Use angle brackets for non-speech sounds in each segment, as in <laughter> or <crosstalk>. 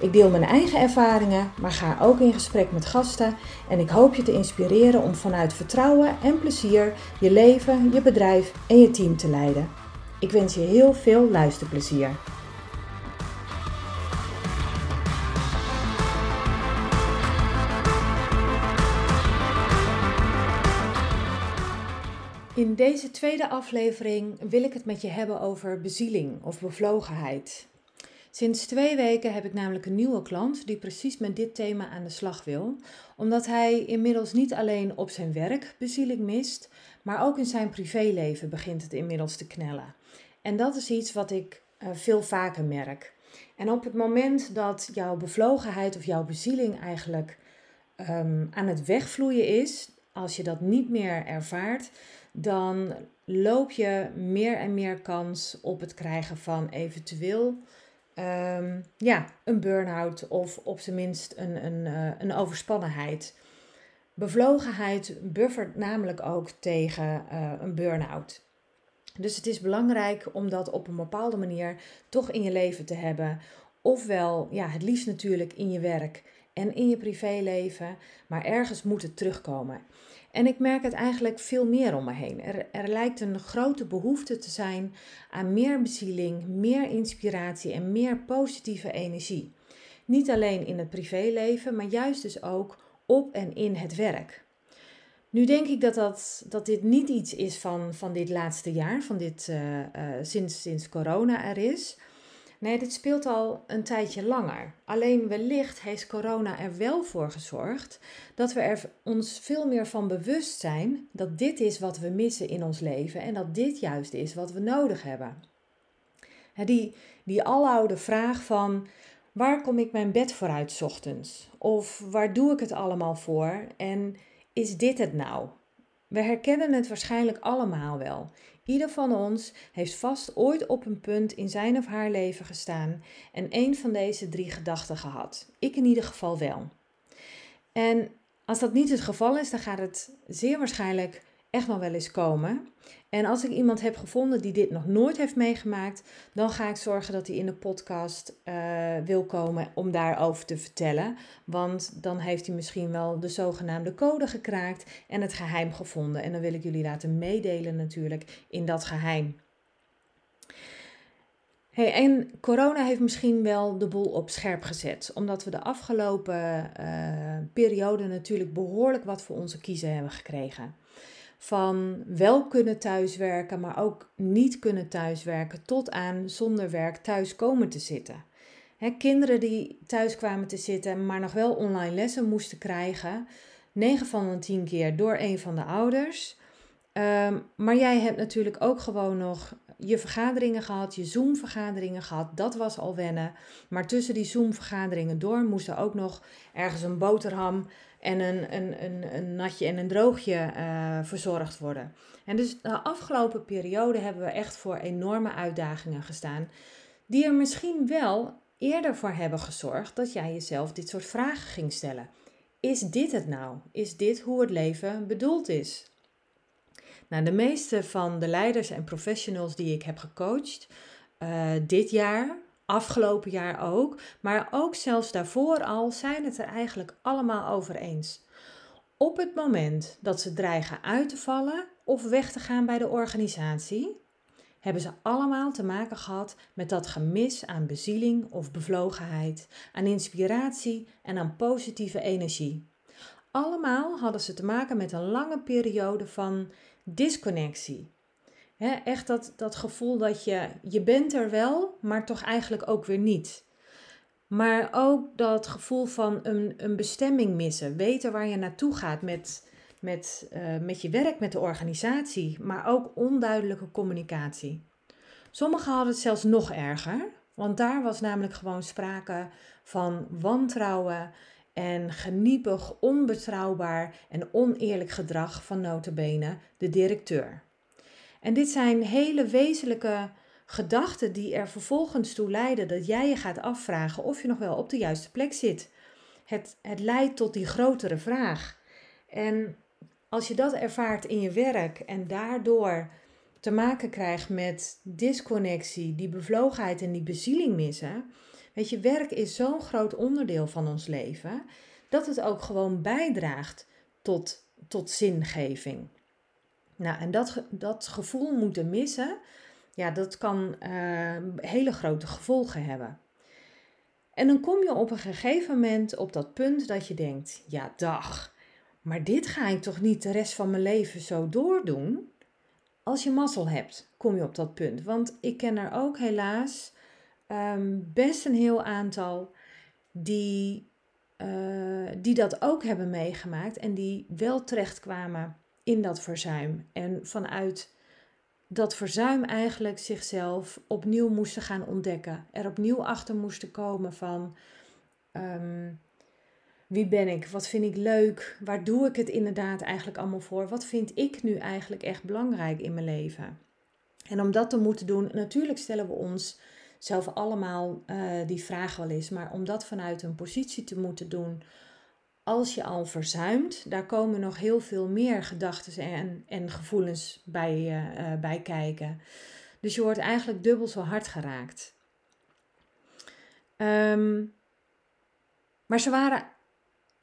Ik deel mijn eigen ervaringen, maar ga ook in gesprek met gasten en ik hoop je te inspireren om vanuit vertrouwen en plezier je leven, je bedrijf en je team te leiden. Ik wens je heel veel luisterplezier. In deze tweede aflevering wil ik het met je hebben over bezieling of bevlogenheid. Sinds twee weken heb ik namelijk een nieuwe klant die precies met dit thema aan de slag wil, omdat hij inmiddels niet alleen op zijn werk bezieling mist, maar ook in zijn privéleven begint het inmiddels te knellen. En dat is iets wat ik uh, veel vaker merk. En op het moment dat jouw bevlogenheid of jouw bezieling eigenlijk um, aan het wegvloeien is, als je dat niet meer ervaart, dan loop je meer en meer kans op het krijgen van eventueel um, ja, een burn-out of op zijn minst een, een, uh, een overspannenheid. Bevlogenheid buffert namelijk ook tegen uh, een burn-out. Dus het is belangrijk om dat op een bepaalde manier toch in je leven te hebben. Ofwel, ja, het liefst natuurlijk in je werk en in je privéleven, maar ergens moet het terugkomen. En ik merk het eigenlijk veel meer om me heen. Er, er lijkt een grote behoefte te zijn aan meer bezieling, meer inspiratie en meer positieve energie. Niet alleen in het privéleven, maar juist dus ook op en in het werk. Nu denk ik dat, dat, dat dit niet iets is van, van dit laatste jaar, van dit, uh, uh, sinds, sinds corona er is. Nee, dit speelt al een tijdje langer. Alleen wellicht heeft corona er wel voor gezorgd dat we er ons veel meer van bewust zijn dat dit is wat we missen in ons leven en dat dit juist is wat we nodig hebben. Die, die aloude vraag van waar kom ik mijn bed voor uit ochtends? Of waar doe ik het allemaal voor? En is dit het nou? We herkennen het waarschijnlijk allemaal wel. Ieder van ons heeft vast ooit op een punt in zijn of haar leven gestaan en een van deze drie gedachten gehad. Ik in ieder geval wel. En als dat niet het geval is, dan gaat het zeer waarschijnlijk echt nog wel eens komen. En als ik iemand heb gevonden die dit nog nooit heeft meegemaakt, dan ga ik zorgen dat hij in de podcast uh, wil komen om daarover te vertellen. Want dan heeft hij misschien wel de zogenaamde code gekraakt en het geheim gevonden. En dan wil ik jullie laten meedelen natuurlijk in dat geheim. Hey, en corona heeft misschien wel de boel op scherp gezet, omdat we de afgelopen uh, periode natuurlijk behoorlijk wat voor onze kiezen hebben gekregen van wel kunnen thuiswerken, maar ook niet kunnen thuiswerken, tot aan zonder werk thuis komen te zitten. kinderen die thuis kwamen te zitten, maar nog wel online lessen moesten krijgen, 9 van de 10 keer door een van de ouders. Um, maar jij hebt natuurlijk ook gewoon nog je vergaderingen gehad, je Zoom-vergaderingen gehad. Dat was al wennen. Maar tussen die Zoom-vergaderingen door moest er ook nog ergens een boterham en een, een, een, een natje en een droogje uh, verzorgd worden. En dus de afgelopen periode hebben we echt voor enorme uitdagingen gestaan, die er misschien wel eerder voor hebben gezorgd dat jij jezelf dit soort vragen ging stellen. Is dit het nou? Is dit hoe het leven bedoeld is? Nou, de meeste van de leiders en professionals die ik heb gecoacht uh, dit jaar, afgelopen jaar ook, maar ook zelfs daarvoor al, zijn het er eigenlijk allemaal over eens. Op het moment dat ze dreigen uit te vallen of weg te gaan bij de organisatie, hebben ze allemaal te maken gehad met dat gemis aan bezieling of bevlogenheid, aan inspiratie en aan positieve energie. Allemaal hadden ze te maken met een lange periode van disconnectie. Echt dat, dat gevoel dat je, je bent er wel, maar toch eigenlijk ook weer niet. Maar ook dat gevoel van een, een bestemming missen. Weten waar je naartoe gaat met, met, uh, met je werk, met de organisatie. Maar ook onduidelijke communicatie. Sommigen hadden het zelfs nog erger. Want daar was namelijk gewoon sprake van wantrouwen en geniepig, onbetrouwbaar en oneerlijk gedrag van notabene de directeur. En dit zijn hele wezenlijke gedachten die er vervolgens toe leiden dat jij je gaat afvragen of je nog wel op de juiste plek zit. Het, het leidt tot die grotere vraag. En als je dat ervaart in je werk en daardoor te maken krijgt met disconnectie, die bevlogenheid en die bezieling missen. Weet je, werk is zo'n groot onderdeel van ons leven dat het ook gewoon bijdraagt tot, tot zingeving. Nou, en dat, dat gevoel moeten missen, ja, dat kan uh, hele grote gevolgen hebben. En dan kom je op een gegeven moment op dat punt dat je denkt: ja, dag, maar dit ga ik toch niet de rest van mijn leven zo doordoen? Als je mazzel hebt, kom je op dat punt. Want ik ken er ook helaas um, best een heel aantal die, uh, die dat ook hebben meegemaakt en die wel terechtkwamen in dat verzuim. En vanuit dat verzuim eigenlijk zichzelf opnieuw moesten gaan ontdekken. Er opnieuw achter moesten komen van um, wie ben ik? Wat vind ik leuk? Waar doe ik het inderdaad eigenlijk allemaal voor? Wat vind ik nu eigenlijk echt belangrijk in mijn leven? En om dat te moeten doen, natuurlijk stellen we ons zelf allemaal uh, die vraag wel eens, maar om dat vanuit een positie te moeten doen, als je al verzuimt, daar komen nog heel veel meer gedachten en, en gevoelens bij, uh, bij kijken. Dus je wordt eigenlijk dubbel zo hard geraakt. Um, maar ze waren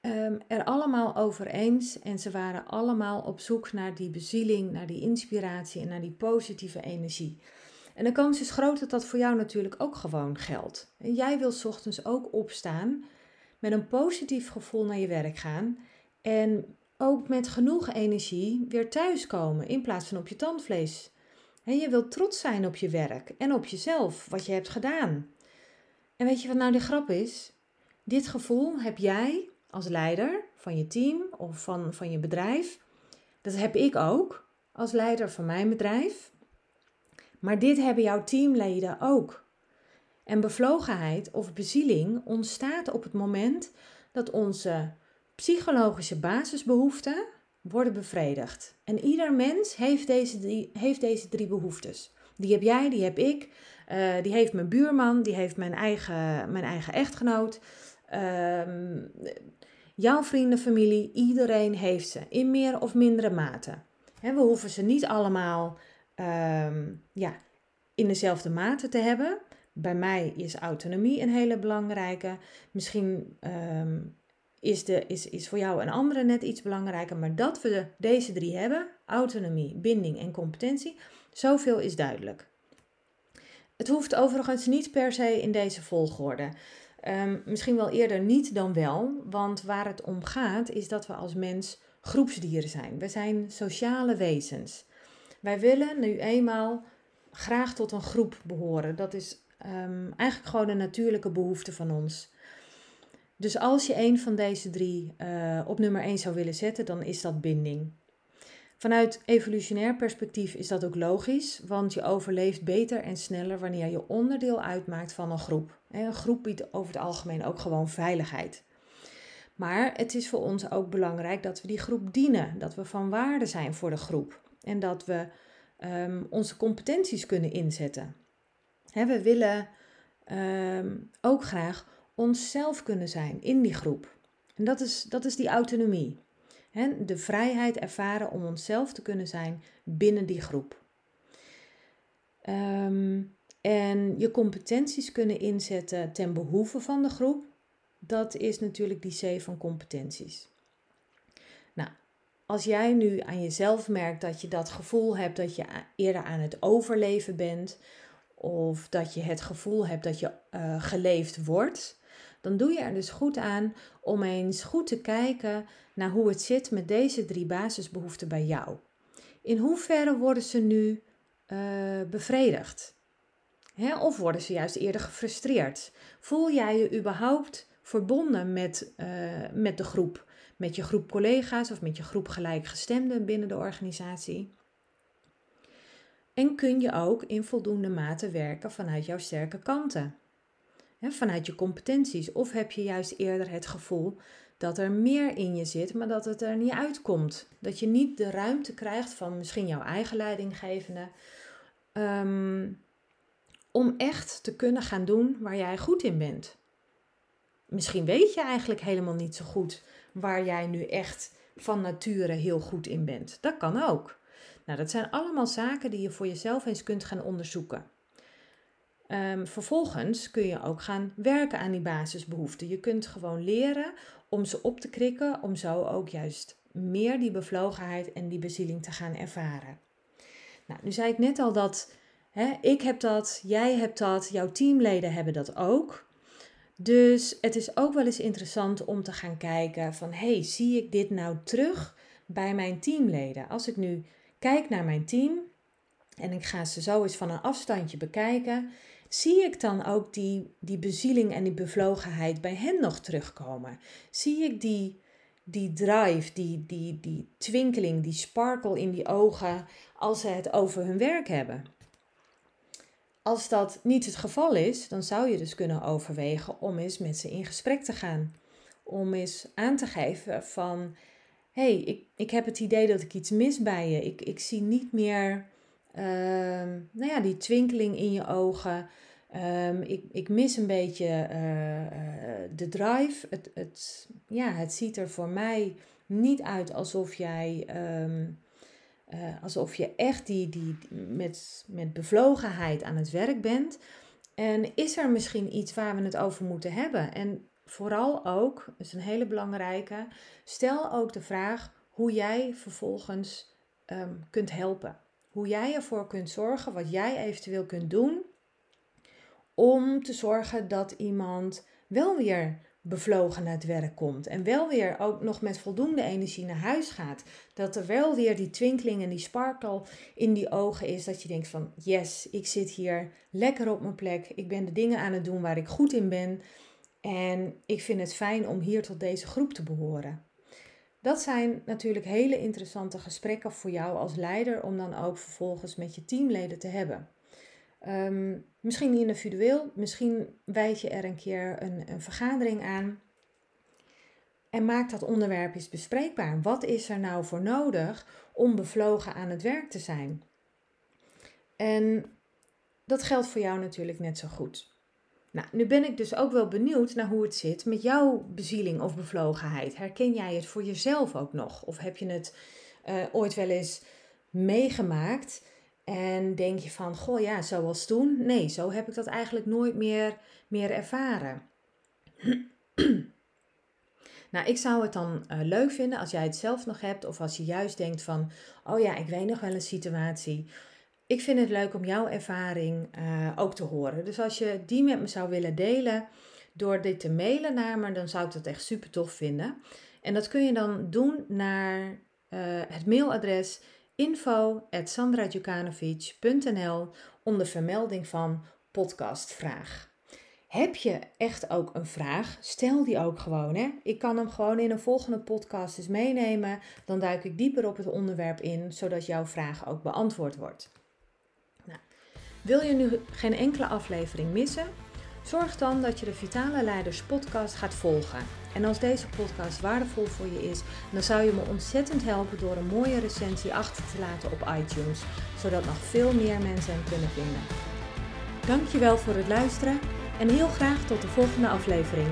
um, er allemaal over eens en ze waren allemaal op zoek naar die bezieling, naar die inspiratie en naar die positieve energie. En de kans is groot dat dat voor jou natuurlijk ook gewoon geldt. En jij wil ochtends ook opstaan met een positief gevoel naar je werk gaan en ook met genoeg energie weer thuiskomen in plaats van op je tandvlees. En je wilt trots zijn op je werk en op jezelf, wat je hebt gedaan. En weet je wat nou de grap is? Dit gevoel heb jij als leider van je team of van, van je bedrijf. Dat heb ik ook als leider van mijn bedrijf. Maar dit hebben jouw teamleden ook. En bevlogenheid of bezieling ontstaat op het moment dat onze psychologische basisbehoeften worden bevredigd. En ieder mens heeft deze drie, heeft deze drie behoeftes. Die heb jij, die heb ik, uh, die heeft mijn buurman, die heeft mijn eigen, mijn eigen echtgenoot. Uh, Jouw vrienden, familie, iedereen heeft ze in meer of mindere mate. we hoeven ze niet allemaal ehm, ja, in dezelfde mate te hebben. Bij mij is autonomie een hele belangrijke. Misschien ehm, is, de, is, is voor jou een andere net iets belangrijker. Maar dat we deze drie hebben, autonomie, binding en competentie, zoveel is duidelijk. Het hoeft overigens niet per se in deze volgorde. Um, misschien wel eerder niet dan wel, want waar het om gaat is dat we als mens groepsdieren zijn. We zijn sociale wezens. Wij willen nu eenmaal graag tot een groep behoren. Dat is um, eigenlijk gewoon een natuurlijke behoefte van ons. Dus als je een van deze drie uh, op nummer 1 zou willen zetten, dan is dat binding. Vanuit evolutionair perspectief is dat ook logisch, want je overleeft beter en sneller wanneer je onderdeel uitmaakt van een groep. Een groep biedt over het algemeen ook gewoon veiligheid. Maar het is voor ons ook belangrijk dat we die groep dienen, dat we van waarde zijn voor de groep en dat we um, onze competenties kunnen inzetten. We willen um, ook graag onszelf kunnen zijn in die groep. En dat is, dat is die autonomie de vrijheid ervaren om onszelf te kunnen zijn binnen die groep. Ehm, en je competenties kunnen inzetten ten behoeve van de groep. Dat is natuurlijk die C van competenties. Nou, als jij nu aan jezelf merkt dat je dat gevoel hebt dat je eerder aan het overleven bent, of dat je het gevoel hebt dat je uh, geleefd wordt, dan doe je er dus goed aan om eens goed te kijken naar hoe het zit met deze drie basisbehoeften bij jou. In hoeverre worden ze nu uh, bevredigd? Hè? Of worden ze juist eerder gefrustreerd? Voel jij je überhaupt verbonden met, uh, met de groep? Met je groep collega's of met je groep gelijkgestemden binnen de organisatie? En kun je ook in voldoende mate werken vanuit jouw sterke kanten? vanuit je competenties? Of heb je juist eerder het gevoel dat er meer in je zit, maar dat het er niet uitkomt? Dat je niet de ruimte krijgt van misschien jouw eigen leidinggevende. Ehm, om echt te kunnen gaan doen waar jij goed in bent. Misschien weet je eigenlijk helemaal niet zo goed waar jij nu echt van nature heel goed in bent. Dat kan ook. Nou, dat zijn allemaal zaken die je voor jezelf eens kunt gaan onderzoeken. Ehm, vervolgens kun je ook gaan werken aan die basisbehoeften. Je kunt gewoon leren om ze op te krikken, om zo ook juist meer die bevlogenheid en die bezieling te gaan ervaren. Nou, nu zei ik net al dat hè, ik heb dat, jij hebt dat, jouw teamleden hebben dat ook. Dus het is ook wel eens interessant om te gaan kijken van hey, zie ik dit nou terug bij mijn teamleden? Als ik nu kijk naar mijn team en ik ga ze zo eens van een afstandje bekijken, zie ik dan ook die, die bezieling en die bevlogenheid bij hen nog terugkomen? Zie ik die, die drive, die, die, die twinkeling, die sparkle in die ogen als ze het over hun werk hebben? Als dat niet het geval is, dan zou je dus kunnen overwegen om eens met ze in gesprek te gaan. Om eens aan te geven van, hey, ik, ik heb het idee dat ik iets mis bij je. Ik, ik zie niet meer Ehm, nou ja, die twinkeling in je ogen. Ehm, ik, ik mis een beetje eh, eh, de drive. Het, het, ja, het ziet er voor mij niet uit alsof jij. Ehm, eh, alsof je echt die, die, met, met bevlogenheid aan het werk bent. En is er misschien iets waar we het over moeten hebben? En vooral ook, dat is een hele belangrijke, stel ook de vraag hoe jij vervolgens kunt helpen. Hoe jij ervoor kunt zorgen, wat jij eventueel kunt doen om te zorgen dat iemand wel weer bevlogen naar het werk komt en wel weer ook nog met voldoende energie naar huis gaat. Dat er wel weer die twinkeling en die sparkle in die ogen is, dat je denkt van yes, ik zit hier lekker op mijn plek, ik ben de dingen aan het doen waar ik goed in ben en ik vind het fijn om hier tot deze groep te behoren. Dat zijn natuurlijk hele interessante gesprekken voor jou als leider om dan ook vervolgens met je teamleden te hebben. Um, misschien individueel, misschien wijd je er een keer een, een vergadering aan. En maak dat onderwerp eens bespreekbaar. Wat is er nou voor nodig om bevlogen aan het werk te zijn? En dat geldt voor jou natuurlijk net zo goed. Nou, nu ben ik dus ook wel benieuwd naar hoe het zit met jouw bezieling of bevlogenheid. Herken jij het voor jezelf ook nog? Of heb je het uh, ooit wel eens meegemaakt en denk je van, goh ja, zoals toen? Nee, zo heb ik dat eigenlijk nooit meer, meer ervaren. <clears throat> nou, ik zou het dan uh, leuk vinden als jij het zelf nog hebt of als je juist denkt van, oh ja, ik weet nog wel een situatie ik vind het leuk om jouw ervaring uh, ook te horen. Dus als je die met me zou willen delen door dit te mailen naar me, dan zou ik dat echt super tof vinden. En dat kun je dan doen naar uh, het mailadres info.sandradjukanovic.nl onder vermelding van podcastvraag. Heb je echt ook een vraag? Stel die ook gewoon. Hè? Ik kan hem gewoon in een volgende podcast eens meenemen. Dan duik ik dieper op het onderwerp in, zodat jouw vraag ook beantwoord wordt. Wil je nu geen enkele aflevering missen? Zorg dan dat je de Vitale Leiders podcast gaat volgen. En als deze podcast waardevol voor je is, dan zou je me ontzettend helpen door een mooie recensie achter te laten op iTunes, zodat nog veel meer mensen hem kunnen vinden. Dankjewel voor het luisteren en heel graag tot de volgende aflevering.